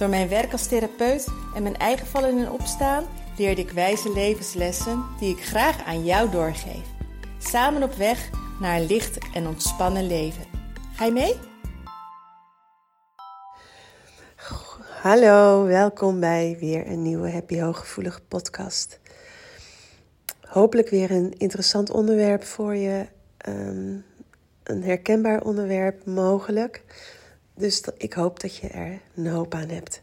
Door mijn werk als therapeut en mijn eigen vallen en opstaan leerde ik wijze levenslessen die ik graag aan jou doorgeef. Samen op weg naar een licht en ontspannen leven. Ga je mee? Hallo, welkom bij weer een nieuwe Happy Hooggevoelige podcast. Hopelijk weer een interessant onderwerp voor je. Um, een herkenbaar onderwerp mogelijk. Dus ik hoop dat je er een hoop aan hebt.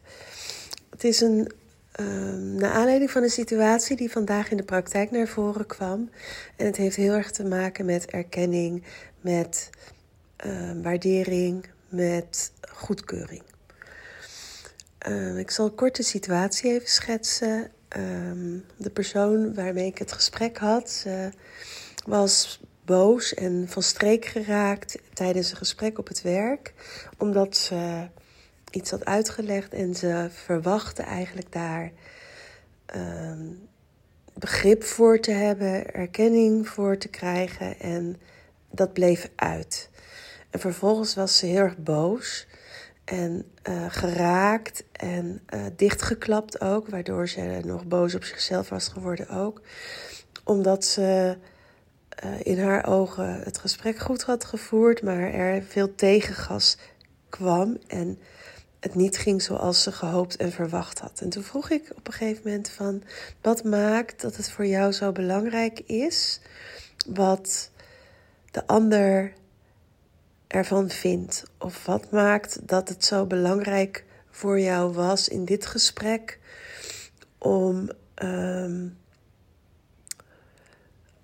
Het is een, um, naar aanleiding van een situatie die vandaag in de praktijk naar voren kwam. En het heeft heel erg te maken met erkenning, met uh, waardering, met goedkeuring. Uh, ik zal kort de situatie even schetsen. De persoon waarmee ik het gesprek had, was boos en van streek geraakt tijdens een gesprek op het werk, omdat ze iets had uitgelegd en ze verwachtte eigenlijk daar uh, begrip voor te hebben, erkenning voor te krijgen en dat bleef uit. En vervolgens was ze heel erg boos en uh, geraakt en uh, dichtgeklapt ook, waardoor ze nog boos op zichzelf was geworden ook, omdat ze in haar ogen het gesprek goed had gevoerd, maar er veel tegengas kwam en het niet ging zoals ze gehoopt en verwacht had. En toen vroeg ik op een gegeven moment van wat maakt dat het voor jou zo belangrijk is wat de ander ervan vindt? Of wat maakt dat het zo belangrijk voor jou was in dit gesprek om um,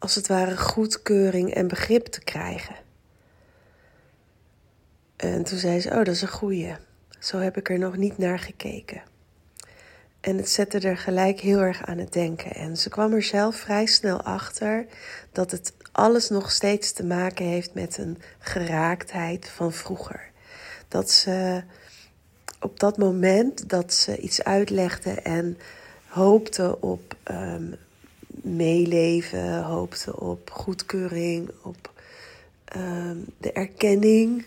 als het ware goedkeuring en begrip te krijgen. En toen zei ze: Oh, dat is een goeie. Zo heb ik er nog niet naar gekeken. En het zette er gelijk heel erg aan het denken. En ze kwam er zelf vrij snel achter dat het alles nog steeds te maken heeft met een geraaktheid van vroeger. Dat ze op dat moment dat ze iets uitlegde en hoopte op um, meeleven, hoopte op goedkeuring, op um, de erkenning.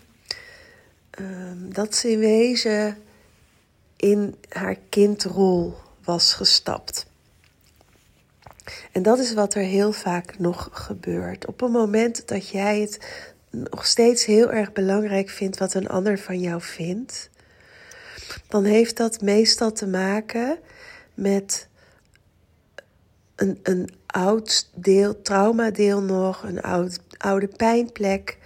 Um, dat ze in wezen in haar kindrol was gestapt. En dat is wat er heel vaak nog gebeurt. Op een moment dat jij het nog steeds heel erg belangrijk vindt wat een ander van jou vindt, dan heeft dat meestal te maken met een, een oud deel, traumadeel nog, een oud, oude pijnplek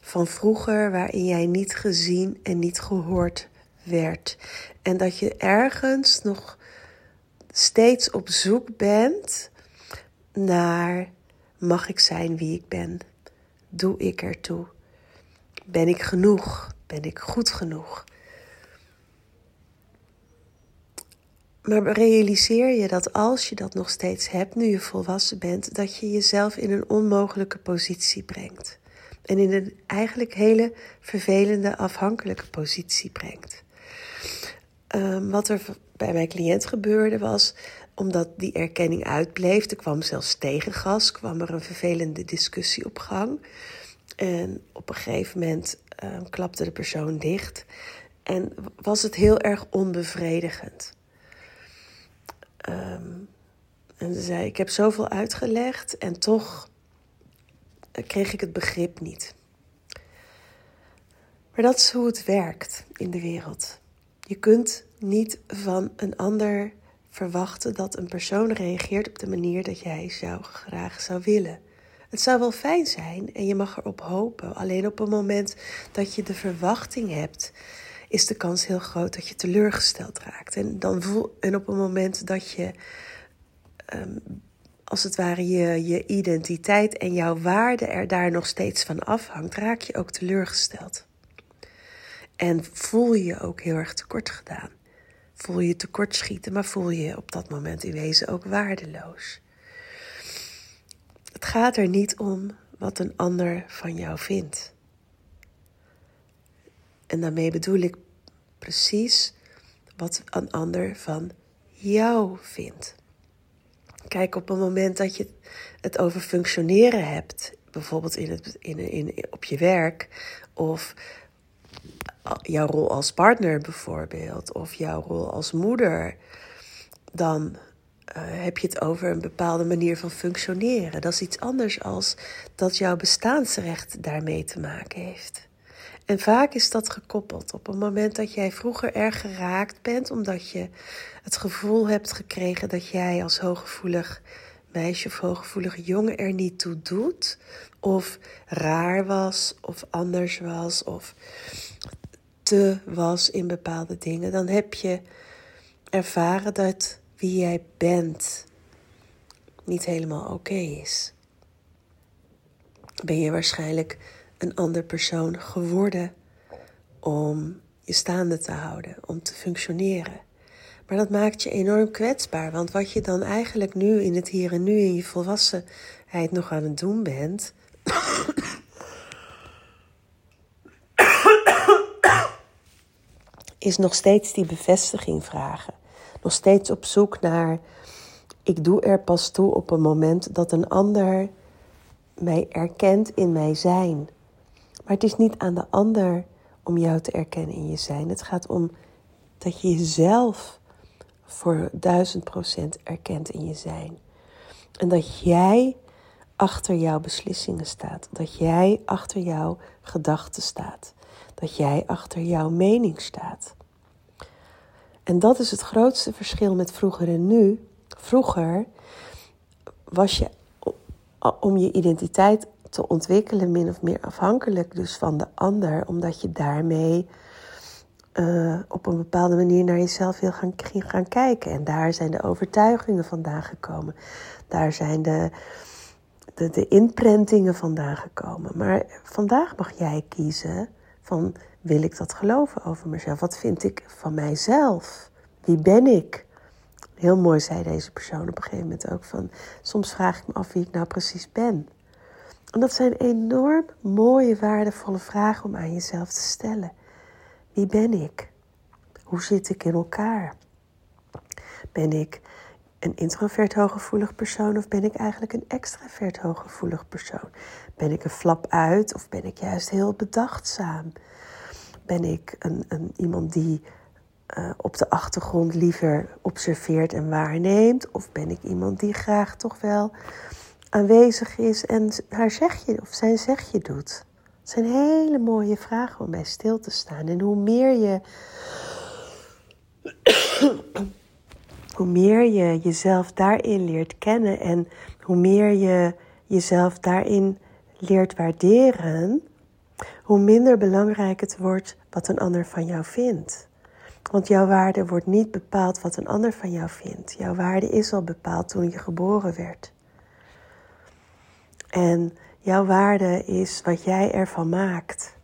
van vroeger waarin jij niet gezien en niet gehoord werd. En dat je ergens nog steeds op zoek bent naar mag ik zijn wie ik ben? Doe ik ertoe? Ben ik genoeg? Ben ik goed genoeg? Maar realiseer je dat als je dat nog steeds hebt, nu je volwassen bent, dat je jezelf in een onmogelijke positie brengt. En in een eigenlijk hele vervelende, afhankelijke positie brengt. Um, wat er bij mijn cliënt gebeurde was, omdat die erkenning uitbleef, er kwam zelfs tegengas, kwam er een vervelende discussie op gang. En op een gegeven moment um, klapte de persoon dicht en was het heel erg onbevredigend. Um, en ze zei: Ik heb zoveel uitgelegd en toch kreeg ik het begrip niet. Maar dat is hoe het werkt in de wereld. Je kunt niet van een ander verwachten dat een persoon reageert op de manier dat jij zou graag zou willen. Het zou wel fijn zijn en je mag erop hopen. Alleen op het moment dat je de verwachting hebt is de kans heel groot dat je teleurgesteld raakt. En, dan voel, en op een moment dat je, um, als het ware, je, je identiteit en jouw waarde er daar nog steeds van afhangt, raak je ook teleurgesteld. En voel je je ook heel erg tekort gedaan. voel je tekortschieten, maar voel je op dat moment in wezen ook waardeloos. Het gaat er niet om wat een ander van jou vindt. En daarmee bedoel ik precies wat een ander van jou vindt. Kijk, op het moment dat je het over functioneren hebt, bijvoorbeeld in het, in, in, op je werk, of jouw rol als partner bijvoorbeeld, of jouw rol als moeder, dan uh, heb je het over een bepaalde manier van functioneren. Dat is iets anders als dat jouw bestaansrecht daarmee te maken heeft. En vaak is dat gekoppeld op het moment dat jij vroeger erg geraakt bent, omdat je het gevoel hebt gekregen dat jij als hooggevoelig meisje of hooggevoelig jongen er niet toe doet, of raar was, of anders was, of te was in bepaalde dingen, dan heb je ervaren dat wie jij bent niet helemaal oké is. Ben je waarschijnlijk een ander persoon geworden om je staande te houden, om te functioneren. Maar dat maakt je enorm kwetsbaar, want wat je dan eigenlijk nu in het hier en nu in je volwassenheid nog aan het doen bent. is nog steeds die bevestiging vragen. Nog steeds op zoek naar. Ik doe er pas toe op een moment dat een ander mij erkent in mijn zijn. Maar het is niet aan de ander om jou te erkennen in je zijn. Het gaat om dat je jezelf voor duizend procent erkent in je zijn. En dat jij achter jouw beslissingen staat. Dat jij achter jouw gedachten staat. Dat jij achter jouw mening staat. En dat is het grootste verschil met vroeger en nu. Vroeger was je om je identiteit te ontwikkelen min of meer afhankelijk dus van de ander, omdat je daarmee uh, op een bepaalde manier naar jezelf wil gaan, gaan kijken. En daar zijn de overtuigingen vandaan gekomen. Daar zijn de, de, de inprentingen vandaan gekomen. Maar vandaag mag jij kiezen van wil ik dat geloven over mezelf? Wat vind ik van mijzelf? Wie ben ik? Heel mooi zei deze persoon op een gegeven moment ook van soms vraag ik me af wie ik nou precies ben. En dat zijn enorm mooie, waardevolle vragen om aan jezelf te stellen. Wie ben ik? Hoe zit ik in elkaar? Ben ik een introvert hooggevoelig persoon of ben ik eigenlijk een extravert hooggevoelig persoon? Ben ik een flap uit of ben ik juist heel bedachtzaam? Ben ik een, een iemand die uh, op de achtergrond liever observeert en waarneemt? Of ben ik iemand die graag toch wel aanwezig is en haar zegje of zijn zegje doet? Het zijn hele mooie vragen om bij stil te staan. En hoe meer je. hoe meer je jezelf daarin leert kennen en hoe meer je jezelf daarin leert waarderen, hoe minder belangrijk het wordt wat een ander van jou vindt. Want jouw waarde wordt niet bepaald wat een ander van jou vindt. Jouw waarde is al bepaald toen je geboren werd. En jouw waarde is wat jij ervan maakt.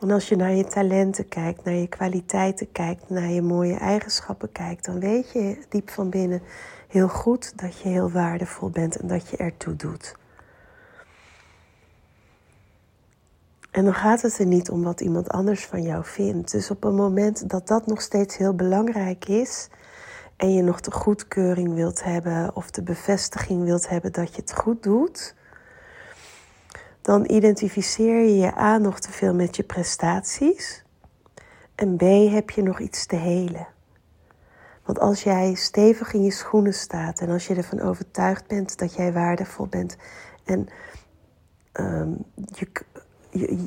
En als je naar je talenten kijkt, naar je kwaliteiten kijkt, naar je mooie eigenschappen kijkt, dan weet je diep van binnen heel goed dat je heel waardevol bent en dat je ertoe doet. En dan gaat het er niet om wat iemand anders van jou vindt. Dus op een moment dat dat nog steeds heel belangrijk is en je nog de goedkeuring wilt hebben of de bevestiging wilt hebben dat je het goed doet, dan identificeer je je A nog te veel met je prestaties en B heb je nog iets te helen. Want als jij stevig in je schoenen staat en als je ervan overtuigd bent dat jij waardevol bent en um, je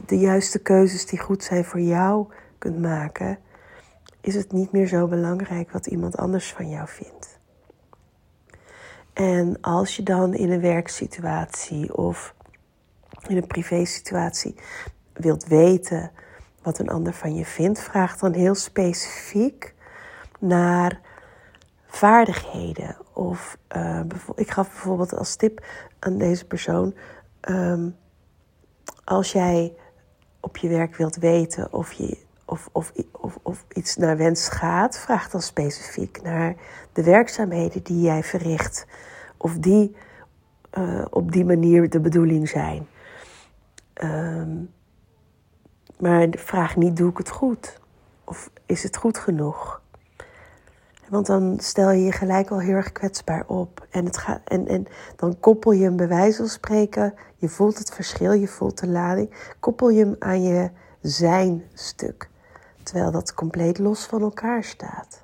de juiste keuzes die goed zijn voor jou kunt maken, is het niet meer zo belangrijk wat iemand anders van jou vindt. En als je dan in een werksituatie of in een privésituatie wilt weten wat een ander van je vindt, vraag dan heel specifiek naar vaardigheden. Of uh, ik gaf bijvoorbeeld als tip aan deze persoon. Um, als jij op je werk wilt weten of je of, of, of, of iets naar wens gaat, vraag dan specifiek naar de werkzaamheden die jij verricht. Of die uh, op die manier de bedoeling zijn. Um, maar vraag niet, doe ik het goed? Of is het goed genoeg? Want dan stel je je gelijk al heel erg kwetsbaar op. En, het en, en dan koppel je hem bij wijze van spreken. Je voelt het verschil, je voelt de lading. Koppel je hem aan je zijn stuk. Terwijl dat compleet los van elkaar staat.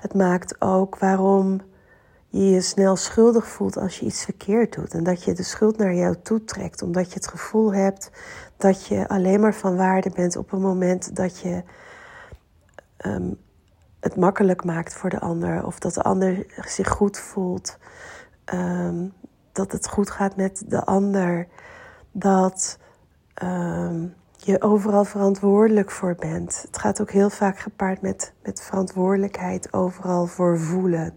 Het maakt ook waarom je je snel schuldig voelt als je iets verkeerd doet. En dat je de schuld naar jou toe trekt. Omdat je het gevoel hebt dat je alleen maar van waarde bent op een moment dat je ehm, het makkelijk maakt voor de ander. Of dat de ander zich goed voelt. Ehm, dat het goed gaat met de ander. Dat ehm, je overal verantwoordelijk voor bent. Het gaat ook heel vaak gepaard met, met verantwoordelijkheid overal voor voelen.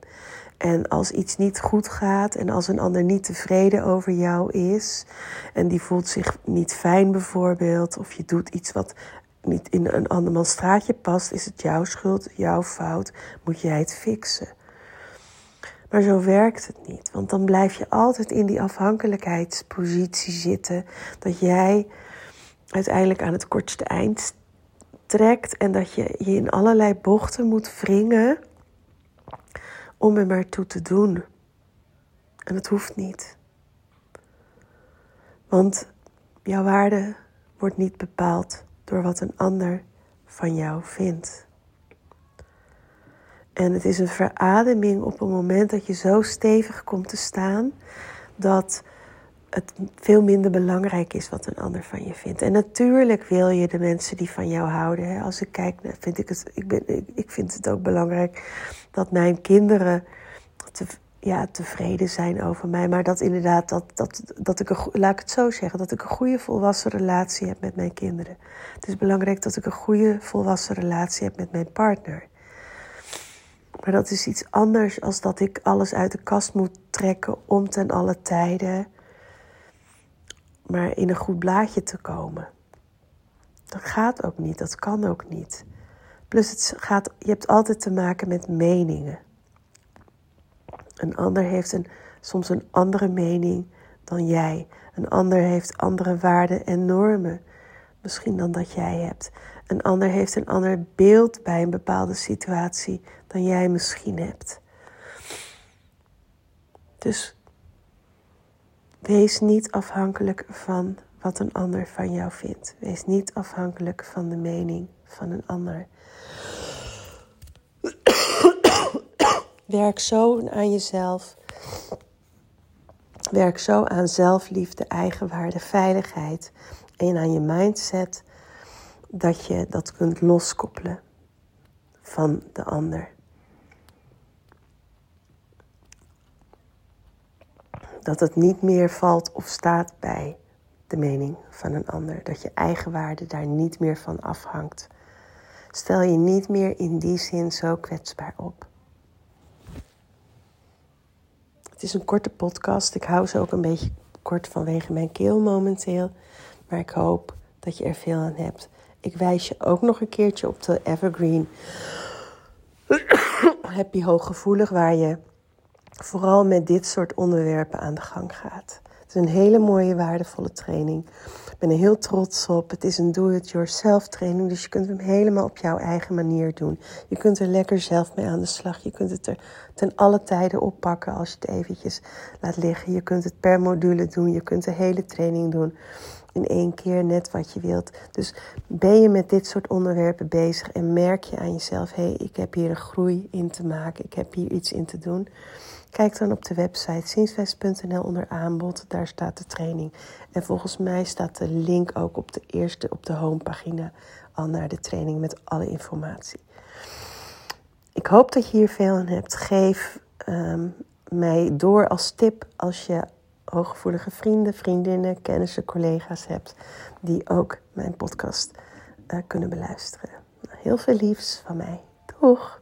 En als iets niet goed gaat en als een ander niet tevreden over jou is en die voelt zich niet fijn bijvoorbeeld, of je doet iets wat niet in een andermans straatje past, is het jouw schuld, jouw fout, moet jij het fixen. Maar zo werkt het niet, want dan blijf je altijd in die afhankelijkheidspositie zitten dat jij uiteindelijk aan het kortste eind trekt en dat je je in allerlei bochten moet wringen om er maar toe te doen. En het hoeft niet. Want jouw waarde wordt niet bepaald door wat een ander van jou vindt. En het is een verademing op het moment dat je zo stevig komt te staan dat het veel minder belangrijk is wat een ander van je vindt. En natuurlijk wil je de mensen die van jou houden. Hè. Als ik kijk, vind ik het, ik, ben, ik vind het ook belangrijk dat mijn kinderen ja, tevreden zijn over mij. Maar dat inderdaad, dat, dat, dat ik, laat ik het zo zeggen, dat ik een goede volwassen relatie heb met mijn kinderen. Het is belangrijk dat ik een goede volwassen relatie heb met mijn partner. Maar dat is iets anders als dat ik alles uit de kast moet trekken om ten alle tijden maar in een goed blaadje te komen. Dat gaat ook niet, dat kan ook niet. Plus het gaat, je hebt altijd te maken met meningen. Een ander heeft een, soms een andere mening dan jij. Een ander heeft andere waarden en normen misschien dan dat jij hebt. Een ander heeft een ander beeld bij een bepaalde situatie dan jij misschien hebt. Dus Wees niet afhankelijk van wat een ander van jou vindt. Wees niet afhankelijk van de mening van een ander. Werk zo aan jezelf. Werk zo aan zelfliefde, eigenwaarde, veiligheid en aan je mindset dat je dat kunt loskoppelen van de ander. Dat het niet meer valt of staat bij de mening van een ander. Dat je eigen waarde daar niet meer van afhangt. Stel je niet meer in die zin zo kwetsbaar op. Het is een korte podcast. Ik hou ze ook een beetje kort vanwege mijn keel momenteel. Maar ik hoop dat je er veel aan hebt. Ik wijs je ook nog een keertje op de Evergreen Happy Hooggevoelig, waar je vooral met dit soort onderwerpen aan de gang gaat. Het is een hele mooie, waardevolle training. Ik ben er heel trots op. Het is een do-it-yourself training, dus je kunt hem helemaal op jouw eigen manier doen. Je kunt er lekker zelf mee aan de slag. Je kunt het er ten alle tijden oppakken als je het eventjes laat liggen. Je kunt het per module doen. Je kunt de hele training doen in één keer net wat je wilt. Dus ben je met dit soort onderwerpen bezig en merk je aan jezelf: hé, hey, ik heb hier een groei in te maken, ik heb hier iets in te doen. Kijk dan op de website zienswest.nl onder aanbod. Daar staat de training. En volgens mij staat de link ook op de eerste, op de homepagina, al naar de training met alle informatie. Ik hoop dat je hier veel aan hebt. Geef um, mij door als tip als je hooggevoelige vrienden, vriendinnen, kennissen, collega's hebt die ook mijn podcast uh, kunnen beluisteren. Heel veel liefs van mij. Doeg!